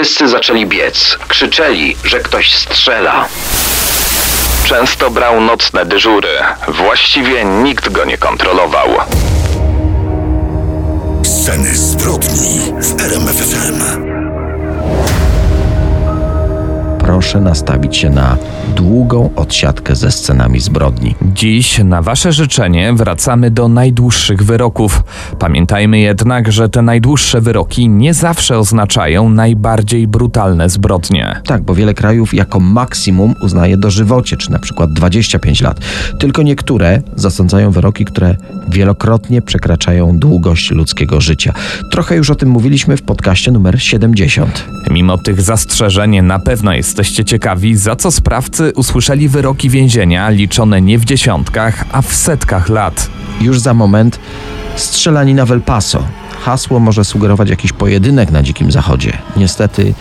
Wszyscy zaczęli biec. Krzyczeli, że ktoś strzela. Często brał nocne dyżury. Właściwie nikt go nie kontrolował. Sceny zbrodni w RMFFM. Proszę nastawić się na długą odsiadkę ze scenami zbrodni. Dziś na Wasze życzenie wracamy do najdłuższych wyroków. Pamiętajmy jednak, że te najdłuższe wyroki nie zawsze oznaczają najbardziej brutalne zbrodnie. Tak, bo wiele krajów jako maksimum uznaje dożywocie, czy na przykład 25 lat. Tylko niektóre zasądzają wyroki, które wielokrotnie przekraczają długość ludzkiego życia. Trochę już o tym mówiliśmy w podcaście numer 70. Mimo tych zastrzeżeń na pewno jesteście ciekawi, za co sprawcy usłyszeli wyroki więzienia liczone nie w dziesiątkach, a w setkach lat. Już za moment strzelanina w El Paso. Hasło może sugerować jakiś pojedynek na Dzikim Zachodzie. Niestety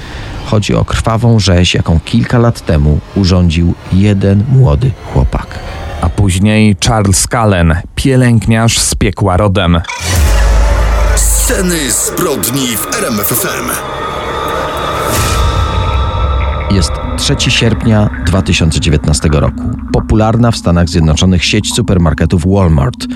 chodzi o krwawą rzeź, jaką kilka lat temu urządził jeden młody chłopak. A później Charles Cullen, pielęgniarz z piekła rodem. Sceny zbrodni w RMFFM. Jest 3 sierpnia 2019 roku. Popularna w Stanach Zjednoczonych sieć supermarketów Walmart.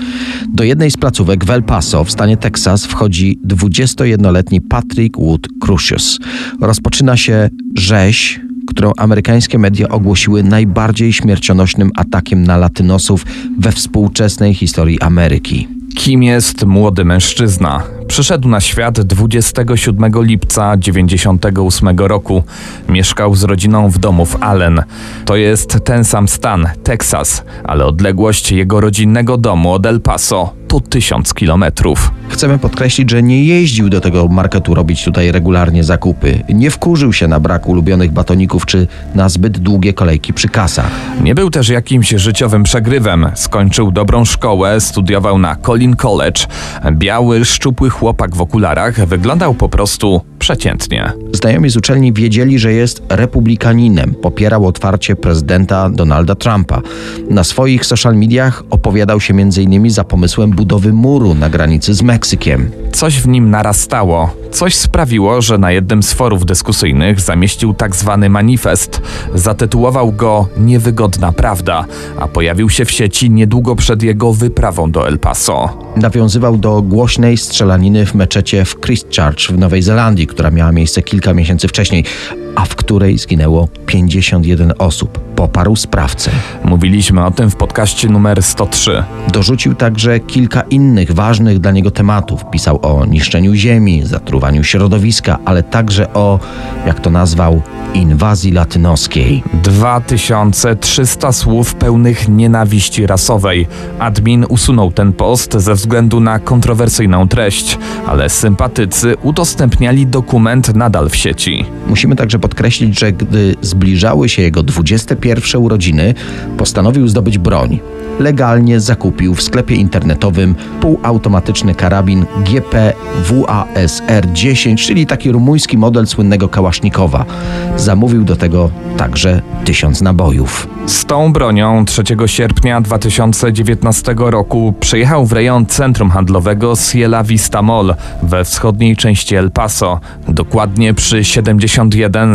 Do jednej z placówek w El Paso w stanie Teksas wchodzi 21-letni Patrick Wood Crucius. Rozpoczyna się rzeź, którą amerykańskie media ogłosiły najbardziej śmiercionośnym atakiem na latynosów we współczesnej historii Ameryki. Kim jest młody mężczyzna? Przyszedł na świat 27 lipca 98 roku. Mieszkał z rodziną w domu w Allen. To jest ten sam stan, Teksas, ale odległość jego rodzinnego domu od El Paso to tysiąc kilometrów. Chcemy podkreślić, że nie jeździł do tego marketu robić tutaj regularnie zakupy. Nie wkurzył się na brak ulubionych batoników czy na zbyt długie kolejki przy kasach. Nie był też jakimś życiowym przegrywem. Skończył dobrą szkołę, studiował na Collin College. Biały, szczupły chłopak w okularach wyglądał po prostu przeciętnie. Znajomi z uczelni wiedzieli, że jest republikaninem. Popierał otwarcie prezydenta Donalda Trumpa. Na swoich social mediach opowiadał się m.in. za pomysłem budowy muru na granicy z Meksykiem. Coś w nim narastało. Coś sprawiło, że na jednym z forów dyskusyjnych zamieścił tak zwany manifest. Zatytułował go Niewygodna Prawda, a pojawił się w sieci niedługo przed jego wyprawą do El Paso. Nawiązywał do głośnej strzelaniny w meczecie w Christchurch w Nowej Zelandii, która miała miejsce kilka miesięcy wcześniej, a w której zginęło 51 osób. Poparł sprawcę. Mówiliśmy o tym w podcaście numer 103. Dorzucił także kilka innych ważnych dla niego tematów. Pisał o niszczeniu ziemi, zatruwaniu środowiska, ale także o, jak to nazwał, inwazji latynoskiej. 2300 słów pełnych nienawiści rasowej. Admin usunął ten post ze względu na kontrowersyjną treść, ale sympatycy udostępniali dokument nadal w sieci. Musimy także podkreślić, że gdy zbliżały się jego 21 urodziny, postanowił zdobyć broń. Legalnie zakupił w sklepie internetowym półautomatyczny karabin GP WASR-10, czyli taki rumuński model słynnego Kałasznikowa. Zamówił do tego także tysiąc nabojów. Z tą bronią 3 sierpnia 2019 roku przyjechał w rejon centrum handlowego Ciela Vista Mall we wschodniej części El Paso, dokładnie przy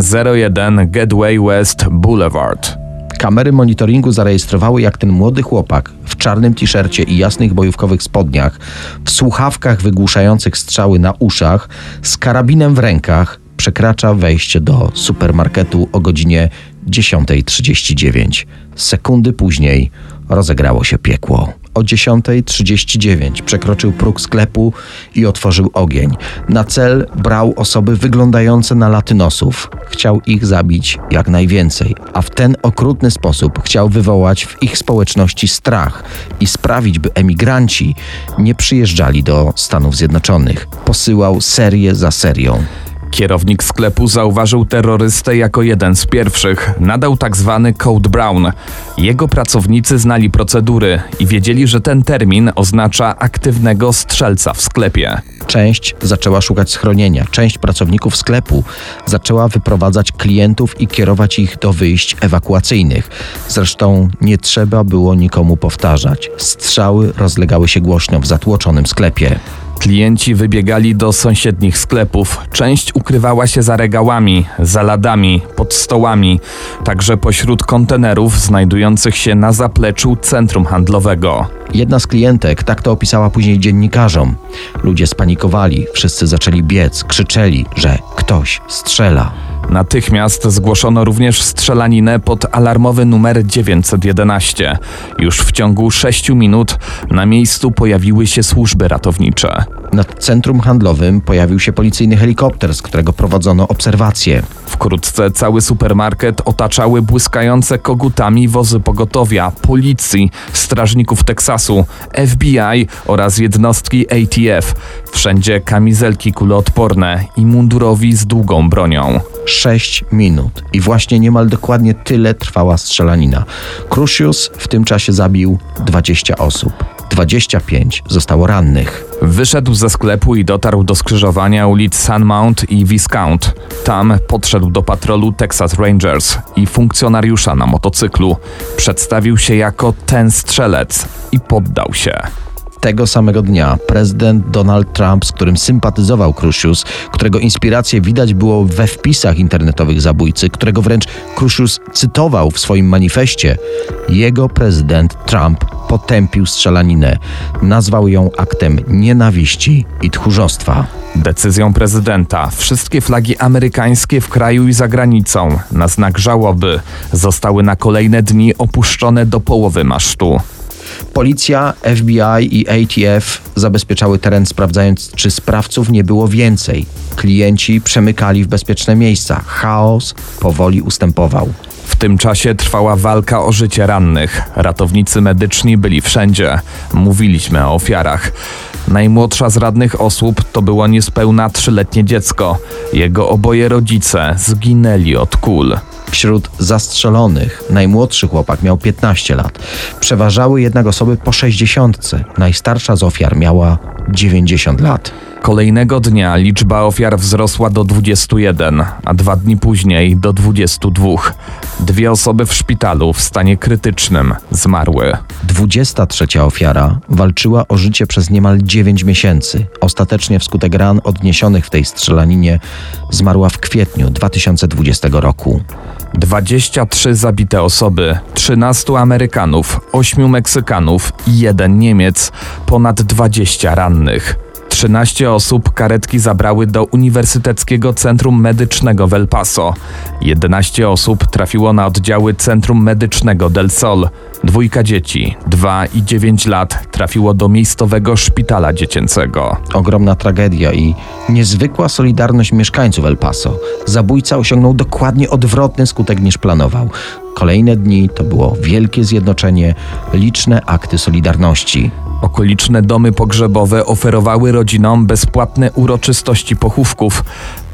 7101 Gateway West Boulevard. Kamery monitoringu zarejestrowały, jak ten młody chłopak w czarnym t-shircie i jasnych bojówkowych spodniach, w słuchawkach wygłuszających strzały na uszach, z karabinem w rękach, przekracza wejście do supermarketu o godzinie 10.39. Sekundy później rozegrało się piekło. O 10.39 przekroczył próg sklepu i otworzył ogień. Na cel brał osoby wyglądające na latynosów. Chciał ich zabić jak najwięcej, a w ten okrutny sposób chciał wywołać w ich społeczności strach i sprawić, by emigranci nie przyjeżdżali do Stanów Zjednoczonych. Posyłał serię za serią. Kierownik sklepu zauważył terrorystę jako jeden z pierwszych. Nadał tak zwany Code Brown. Jego pracownicy znali procedury i wiedzieli, że ten termin oznacza aktywnego strzelca w sklepie. Część zaczęła szukać schronienia, część pracowników sklepu zaczęła wyprowadzać klientów i kierować ich do wyjść ewakuacyjnych. Zresztą nie trzeba było nikomu powtarzać. Strzały rozlegały się głośno w zatłoczonym sklepie. Klienci wybiegali do sąsiednich sklepów. Część ukrywała się za regałami, za ladami, pod stołami, także pośród kontenerów znajdujących się na zapleczu centrum handlowego. Jedna z klientek tak to opisała później dziennikarzom. Ludzie spanikowali, wszyscy zaczęli biec, krzyczeli, że ktoś strzela. Natychmiast zgłoszono również strzelaninę pod alarmowy numer 911. Już w ciągu 6 minut na miejscu pojawiły się służby ratownicze. Nad centrum handlowym pojawił się policyjny helikopter, z którego prowadzono obserwacje. Wkrótce cały supermarket otaczały błyskające kogutami wozy pogotowia, policji, strażników Teksasu, FBI oraz jednostki ATF. Wszędzie kamizelki kuloodporne i mundurowi z długą bronią. 6 minut. I właśnie niemal dokładnie tyle trwała strzelanina. Crucius w tym czasie zabił 20 osób. 25 zostało rannych. Wyszedł ze sklepu i dotarł do skrzyżowania ulic Sunmount i Viscount. Tam podszedł do patrolu Texas Rangers i funkcjonariusza na motocyklu. Przedstawił się jako ten strzelec i poddał się. Tego samego dnia prezydent Donald Trump, z którym sympatyzował Crucius, którego inspiracje widać było we wpisach internetowych zabójcy, którego wręcz Crucius cytował w swoim manifestie, jego prezydent Trump potępił strzelaninę. Nazwał ją aktem nienawiści i tchórzostwa. Decyzją prezydenta wszystkie flagi amerykańskie w kraju i za granicą na znak żałoby zostały na kolejne dni opuszczone do połowy masztu. Policja, FBI i ATF zabezpieczały teren, sprawdzając, czy sprawców nie było więcej. Klienci przemykali w bezpieczne miejsca. Chaos powoli ustępował. W tym czasie trwała walka o życie rannych. Ratownicy medyczni byli wszędzie. Mówiliśmy o ofiarach. Najmłodsza z radnych osób to było niespełna trzyletnie dziecko. Jego oboje rodzice zginęli od kul. Wśród zastrzelonych najmłodszy chłopak miał 15 lat. Przeważały jednak osoby po 60. Najstarsza z ofiar miała 90 lat. Kolejnego dnia liczba ofiar wzrosła do 21, a dwa dni później do 22. Dwie osoby w szpitalu w stanie krytycznym zmarły. 23 ofiara walczyła o życie przez niemal 9 miesięcy. Ostatecznie wskutek ran odniesionych w tej strzelaninie zmarła w kwietniu 2020 roku. 23 zabite osoby, 13 Amerykanów, 8 Meksykanów i jeden Niemiec, ponad 20 rannych. 13 osób karetki zabrały do Uniwersyteckiego Centrum Medycznego w El Paso. 11 osób trafiło na oddziały Centrum Medycznego Del Sol. Dwójka dzieci, 2 i 9 lat, trafiło do miejscowego szpitala dziecięcego. Ogromna tragedia i niezwykła solidarność mieszkańców El Paso. Zabójca osiągnął dokładnie odwrotny skutek niż planował. Kolejne dni to było wielkie zjednoczenie, liczne akty solidarności. Okoliczne domy pogrzebowe oferowały rodzinom bezpłatne uroczystości pochówków.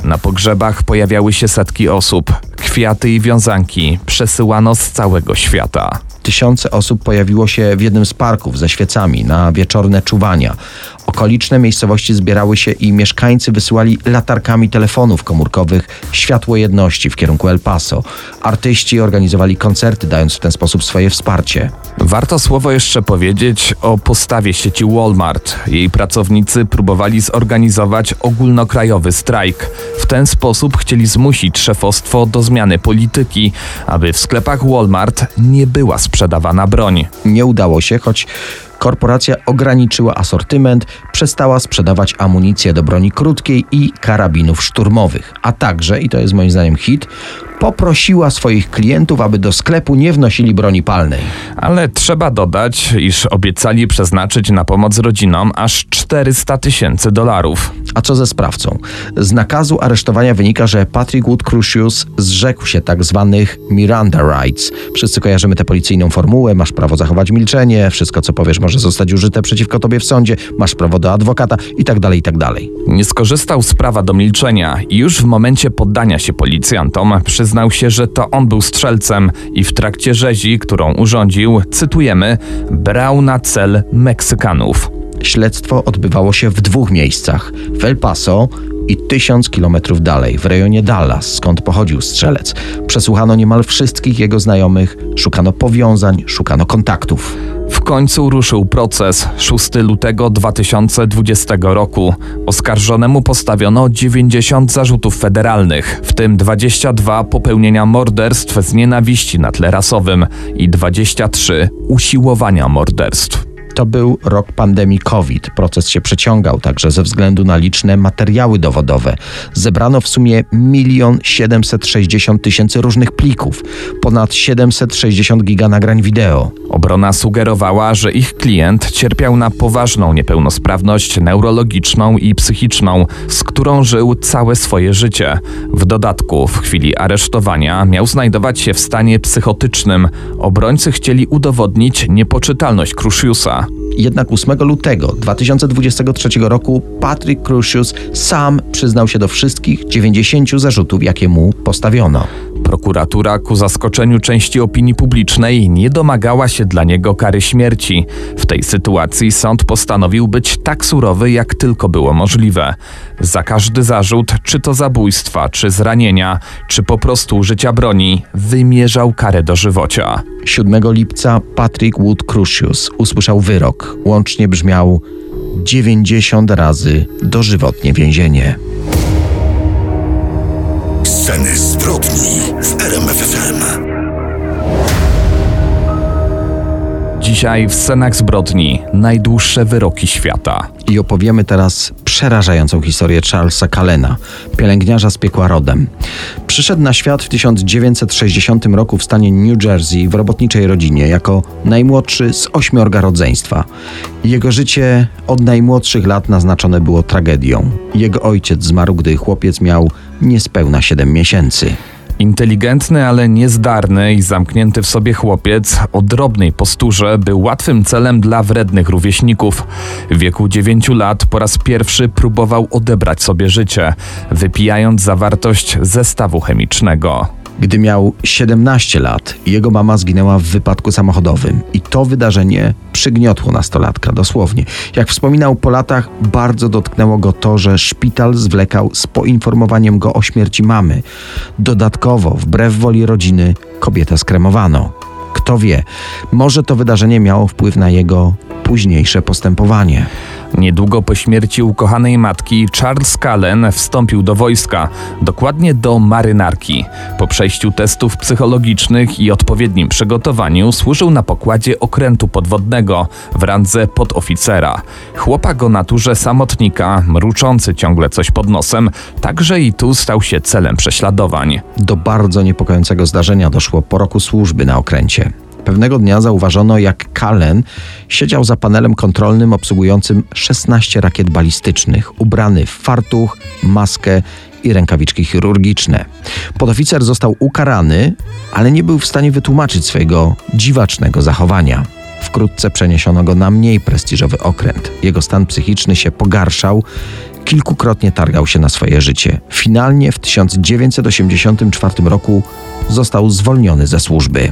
Na pogrzebach pojawiały się setki osób. Kwiaty i wiązanki przesyłano z całego świata. Tysiące osób pojawiło się w jednym z parków ze świecami na wieczorne czuwania. Okoliczne miejscowości zbierały się i mieszkańcy wysyłali latarkami telefonów komórkowych światło jedności w kierunku El Paso. Artyści organizowali koncerty, dając w ten sposób swoje wsparcie. Warto słowo jeszcze powiedzieć o postawie sieci Walmart. Jej pracownicy próbowali zorganizować ogólnokrajowy strajk. W ten sposób chcieli zmusić szefostwo do zmiany polityki, aby w sklepach Walmart nie była sprzedawana broń. Nie udało się, choć korporacja ograniczyła asortyment, przestała sprzedawać amunicję do broni krótkiej i karabinów szturmowych, a także, i to jest moim zdaniem hit, poprosiła swoich klientów, aby do sklepu nie wnosili broni palnej. Ale trzeba dodać, iż obiecali przeznaczyć na pomoc rodzinom aż 400 tysięcy dolarów. A co ze sprawcą? Z nakazu aresztowania wynika, że Patrick Wood Crucius zrzekł się tak zwanych Miranda Rights. Wszyscy kojarzymy tę policyjną formułę, masz prawo zachować milczenie, wszystko co powiesz może zostać użyte przeciwko tobie w sądzie, masz prawo do adwokata i tak dalej, i tak. Nie skorzystał z prawa do milczenia i już w momencie poddania się policjantom przyznał się, że to on był strzelcem i w trakcie rzezi, którą urządził, cytujemy, brał na cel Meksykanów. Śledztwo odbywało się w dwóch miejscach: w El Paso i tysiąc kilometrów dalej, w rejonie Dallas, skąd pochodził strzelec. Przesłuchano niemal wszystkich jego znajomych, szukano powiązań, szukano kontaktów. Końcu ruszył proces 6 lutego 2020 roku. Oskarżonemu postawiono 90 zarzutów federalnych, w tym 22 popełnienia morderstw z nienawiści na tle rasowym i 23 usiłowania morderstw. To był rok pandemii COVID. Proces się przeciągał także ze względu na liczne materiały dowodowe. Zebrano w sumie 1 760 tysięcy różnych plików, ponad 760 giga nagrań wideo. Obrona sugerowała, że ich klient cierpiał na poważną niepełnosprawność neurologiczną i psychiczną, z którą żył całe swoje życie. W dodatku, w chwili aresztowania miał znajdować się w stanie psychotycznym. Obrońcy chcieli udowodnić niepoczytalność Jednak 8 lutego 2023 roku Patrick Crucius sam przyznał się do wszystkich 90 zarzutów, jakie mu postawiono. Prokuratura ku zaskoczeniu części opinii publicznej nie domagała się dla niego kary śmierci. W tej sytuacji sąd postanowił być tak surowy, jak tylko było możliwe. Za każdy zarzut, czy to zabójstwa, czy zranienia, czy po prostu użycia broni, wymierzał karę dożywocia. 7 lipca Patrick Wood Crucius usłyszał wyrok. Łącznie brzmiał 90 razy dożywotnie więzienie. Sceny zbrodni w RMFFM. Dzisiaj w scenach zbrodni najdłuższe wyroki świata. I opowiemy teraz przerażającą historię Charlesa Callena, pielęgniarza z piekła rodem. Przyszedł na świat w 1960 roku w stanie New Jersey w robotniczej rodzinie jako najmłodszy z ośmiorga rodzeństwa. Jego życie od najmłodszych lat naznaczone było tragedią. Jego ojciec zmarł, gdy chłopiec miał niespełna 7 miesięcy. Inteligentny, ale niezdarny i zamknięty w sobie chłopiec o drobnej posturze był łatwym celem dla wrednych rówieśników. W wieku 9 lat po raz pierwszy próbował odebrać sobie życie, wypijając zawartość zestawu chemicznego. Gdy miał 17 lat, jego mama zginęła w wypadku samochodowym i to wydarzenie przygniotło nastolatka dosłownie. Jak wspominał po latach, bardzo dotknęło go to, że szpital zwlekał z poinformowaniem go o śmierci mamy. Dodatkowo, wbrew woli rodziny, kobietę skremowano. Kto wie, może to wydarzenie miało wpływ na jego późniejsze postępowanie. Niedługo po śmierci ukochanej matki Charles Cullen wstąpił do wojska, dokładnie do marynarki. Po przejściu testów psychologicznych i odpowiednim przygotowaniu służył na pokładzie okrętu podwodnego w randze podoficera. Chłopak o naturze samotnika, mruczący ciągle coś pod nosem, także i tu stał się celem prześladowań. Do bardzo niepokojącego zdarzenia doszło po roku służby na okręcie. Pewnego dnia zauważono, jak Kallen siedział za panelem kontrolnym obsługującym 16 rakiet balistycznych, ubrany w fartuch, maskę i rękawiczki chirurgiczne. Podoficer został ukarany, ale nie był w stanie wytłumaczyć swojego dziwacznego zachowania. Wkrótce przeniesiono go na mniej prestiżowy okręt. Jego stan psychiczny się pogarszał, kilkukrotnie targał się na swoje życie. Finalnie w 1984 roku został zwolniony ze służby.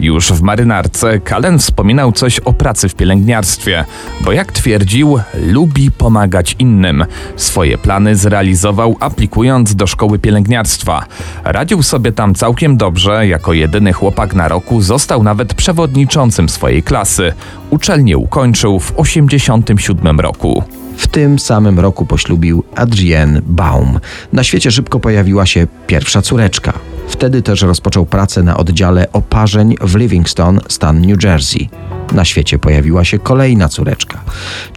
Już w marynarce Kalen wspominał coś o pracy w pielęgniarstwie, bo jak twierdził, lubi pomagać innym. Swoje plany zrealizował aplikując do szkoły pielęgniarstwa. Radził sobie tam całkiem dobrze, jako jedyny chłopak na roku został nawet przewodniczącym swojej klasy. Uczelnię ukończył w 87 roku. W tym samym roku poślubił Adrienne Baum. Na świecie szybko pojawiła się pierwsza córeczka. Wtedy też rozpoczął pracę na oddziale oparzeń w Livingston, stan New Jersey. Na świecie pojawiła się kolejna córeczka.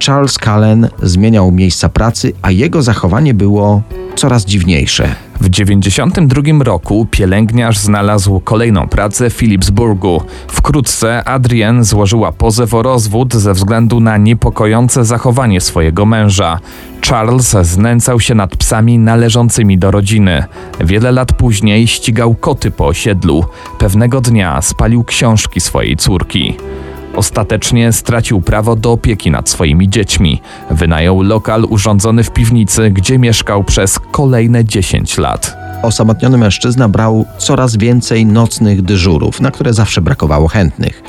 Charles Cullen zmieniał miejsca pracy, a jego zachowanie było coraz dziwniejsze. W 1992 roku pielęgniarz znalazł kolejną pracę w Philipsburgu. Wkrótce Adrienne złożyła pozew o rozwód ze względu na niepokojące zachowanie swojego męża. Charles znęcał się nad psami należącymi do rodziny. Wiele lat później ścigał koty po osiedlu. Pewnego dnia spalił książki swojej córki. Ostatecznie stracił prawo do opieki nad swoimi dziećmi. Wynajął lokal urządzony w piwnicy, gdzie mieszkał przez kolejne 10 lat. Osamotniony mężczyzna brał coraz więcej nocnych dyżurów, na które zawsze brakowało chętnych.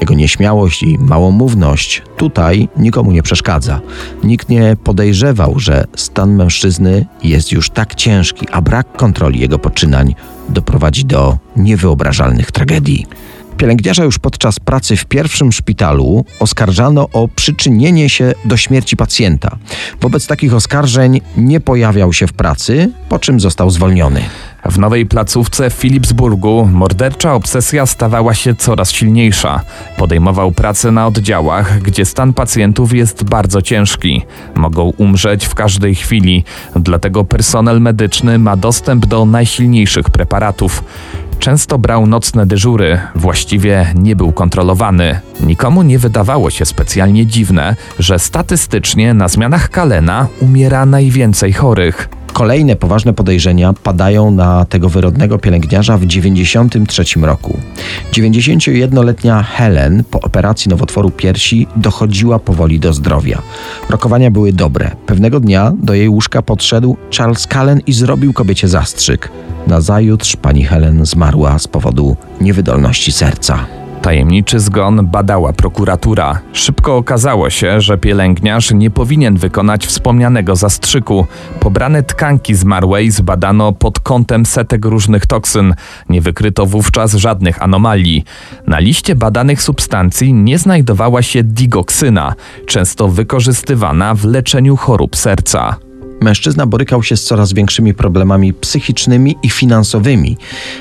Jego nieśmiałość i małomówność tutaj nikomu nie przeszkadza. Nikt nie podejrzewał, że stan mężczyzny jest już tak ciężki, a brak kontroli jego poczynań doprowadzi do niewyobrażalnych tragedii. Pielęgniarza już podczas pracy w pierwszym szpitalu oskarżano o przyczynienie się do śmierci pacjenta. Wobec takich oskarżeń nie pojawiał się w pracy, po czym został zwolniony. W nowej placówce w Philipsburgu mordercza obsesja stawała się coraz silniejsza. Podejmował pracę na oddziałach, gdzie stan pacjentów jest bardzo ciężki. Mogą umrzeć w każdej chwili, dlatego personel medyczny ma dostęp do najsilniejszych preparatów. Często brał nocne dyżury, właściwie nie był kontrolowany. Nikomu nie wydawało się specjalnie dziwne, że statystycznie na zmianach Kalena umiera najwięcej chorych. Kolejne poważne podejrzenia padają na tego wyrodnego pielęgniarza w 1993 roku. 91-letnia Helen po operacji nowotworu piersi dochodziła powoli do zdrowia. Rokowania były dobre. Pewnego dnia do jej łóżka podszedł Charles Cullen i zrobił kobiecie zastrzyk. Nazajutrz pani Helen zmarła z powodu niewydolności serca. Tajemniczy zgon badała prokuratura. Szybko okazało się, że pielęgniarz nie powinien wykonać wspomnianego zastrzyku. Pobrane tkanki zmarłej zbadano pod kątem setek różnych toksyn. Nie wykryto wówczas żadnych anomalii. Na liście badanych substancji nie znajdowała się digoksyna, często wykorzystywana w leczeniu chorób serca. Mężczyzna borykał się z coraz większymi problemami psychicznymi i finansowymi.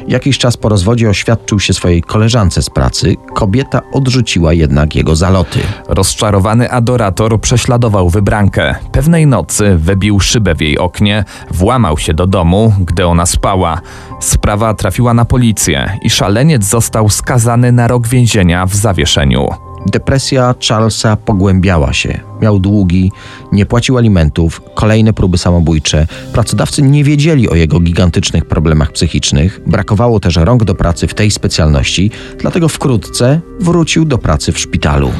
Jakiś czas po rozwodzie oświadczył się swojej koleżance z pracy. Kobieta odrzuciła jednak jego zaloty. Rozczarowany adorator prześladował wybrankę. Pewnej nocy wybił szybę w jej oknie, włamał się do domu, gdy ona spała. Sprawa trafiła na policję i szaleniec został skazany na rok więzienia w zawieszeniu. Depresja Charlesa pogłębiała się. Miał długi, nie płacił alimentów, kolejne próby samobójcze. Pracodawcy nie wiedzieli o jego gigantycznych problemach psychicznych. Brakowało też rąk do pracy w tej specjalności, dlatego wkrótce wrócił do pracy w szpitalu.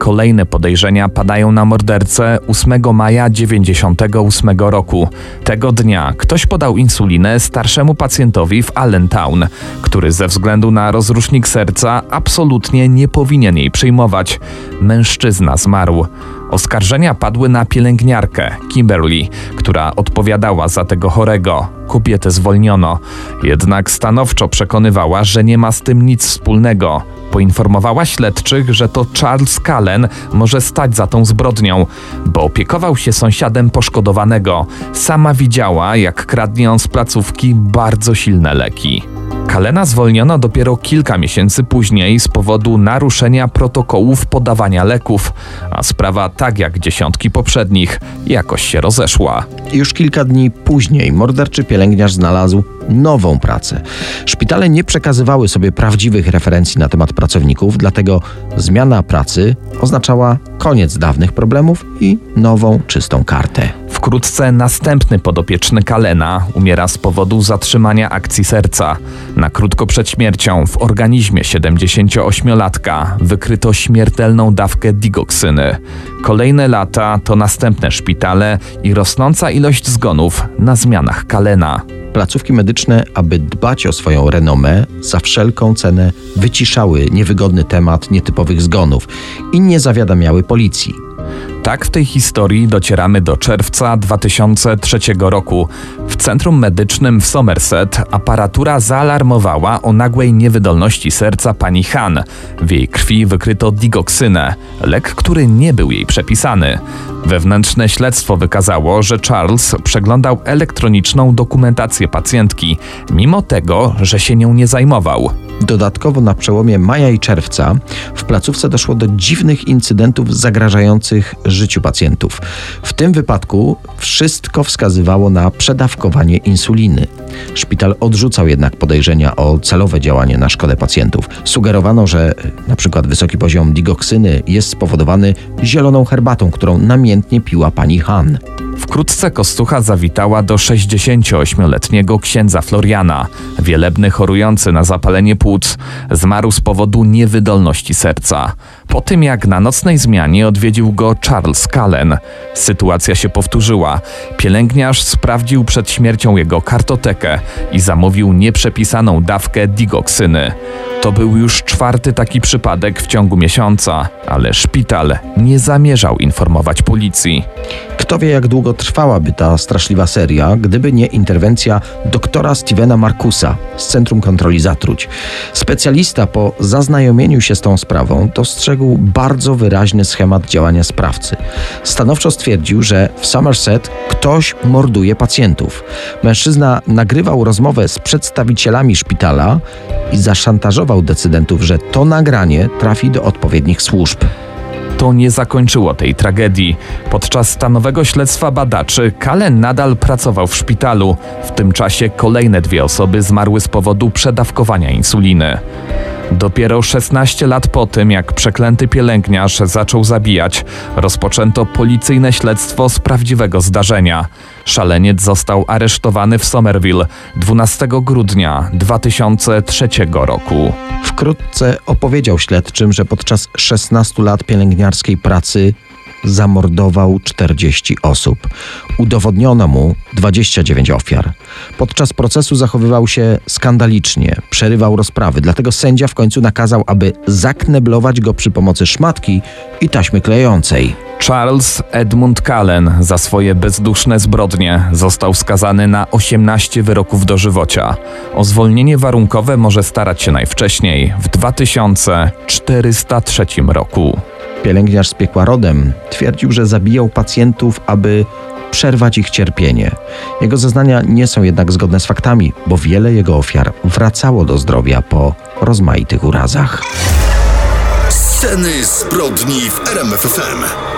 Kolejne podejrzenia padają na mordercę 8 maja 98 roku. Tego dnia ktoś podał insulinę starszemu pacjentowi w Allentown, który ze względu na rozrusznik serca absolutnie nie powinien jej przyjmować. Mężczyzna zmarł. Oskarżenia padły na pielęgniarkę, Kimberly, która odpowiadała za tego chorego. Kobietę zwolniono, jednak stanowczo przekonywała, że nie ma z tym nic wspólnego. Poinformowała śledczych, że to Charles Cullen może stać za tą zbrodnią, bo opiekował się sąsiadem poszkodowanego. Sama widziała, jak kradnie on z placówki bardzo silne leki. Kalena zwolniono dopiero kilka miesięcy później z powodu naruszenia protokołów podawania leków, a sprawa, tak jak dziesiątki poprzednich, jakoś się rozeszła. Już kilka dni później morderczy pielęgniarz znalazł nową pracę. Szpitale nie przekazywały sobie prawdziwych referencji na temat pracowników, dlatego zmiana pracy oznaczała koniec dawnych problemów i nową, czystą kartę. Wkrótce następny podopieczny Kalena umiera z powodu zatrzymania akcji serca. Na krótko przed śmiercią w organizmie 78-latka wykryto śmiertelną dawkę digoksyny. Kolejne lata to następne szpitale i rosnąca ilość zgonów na zmianach Kalena. Placówki medyczne, aby dbać o swoją renomę, za wszelką cenę wyciszały niewygodny temat nietypowych zgonów i nie zawiadamiały policji. Tak w tej historii docieramy do czerwca 2003 roku. W centrum medycznym w Somerset aparatura zaalarmowała o nagłej niewydolności serca pani Han. W jej krwi wykryto digoksynę, lek, który nie był jej przepisany. Wewnętrzne śledztwo wykazało, że Charles przeglądał elektroniczną dokumentację pacjentki, mimo tego, że się nią nie zajmował. Dodatkowo na przełomie maja i czerwca w placówce doszło do dziwnych incydentów zagrażających życiu pacjentów. W tym wypadku wszystko wskazywało na przedawkowanie insuliny. Szpital odrzucał jednak podejrzenia o celowe działanie na szkodę pacjentów. Sugerowano, że przykład wysoki poziom digoksyny jest spowodowany zieloną herbatą, którą namiętnie piła pani Han. Wkrótce Kostucha zawitała do 68-letniego księdza Floriana. Wielebny chorujący na zapalenie płuc zmarł z powodu niewydolności serca. Po tym jak na nocnej zmianie odwiedził go Charles Cullen, sytuacja się powtórzyła. Pielęgniarz sprawdził przed śmiercią jego kartotekę i zamówił nieprzepisaną dawkę digoksyny. To był już czwarty taki przypadek w ciągu miesiąca, ale szpital nie zamierzał informować policji. Kto wie, jak długo trwałaby ta straszliwa seria, gdyby nie interwencja doktora Stevena Markusa z Centrum Kontroli Zatruć. Specjalista po zaznajomieniu się z tą sprawą dostrzegł bardzo wyraźny schemat działania sprawcy. Stanowczo stwierdził, że w Somerset ktoś morduje pacjentów. Mężczyzna nagrywał rozmowę z przedstawicielami szpitala i zaszantażował decydentów, że to nagranie trafi do odpowiednich służb to nie zakończyło tej tragedii. Podczas stanowego śledztwa badaczy Kalen nadal pracował w szpitalu. W tym czasie kolejne dwie osoby zmarły z powodu przedawkowania insuliny. Dopiero 16 lat po tym, jak przeklęty pielęgniarz zaczął zabijać, rozpoczęto policyjne śledztwo z prawdziwego zdarzenia. Szaleniec został aresztowany w Somerville 12 grudnia 2003 roku. Wkrótce opowiedział śledczym, że podczas 16 lat pielęgniarskiej pracy zamordował 40 osób. Udowodniono mu 29 ofiar. Podczas procesu zachowywał się skandalicznie, przerywał rozprawy, dlatego sędzia w końcu nakazał, aby zakneblować go przy pomocy szmatki i taśmy klejącej. Charles Edmund Cullen za swoje bezduszne zbrodnie został skazany na 18 wyroków dożywocia. O zwolnienie warunkowe może starać się najwcześniej w 2403 roku. Pielęgniarz z piekła rodem twierdził, że zabijał pacjentów, aby przerwać ich cierpienie. Jego zeznania nie są jednak zgodne z faktami, bo wiele jego ofiar wracało do zdrowia po rozmaitych urazach. Sceny zbrodni w RMFFM.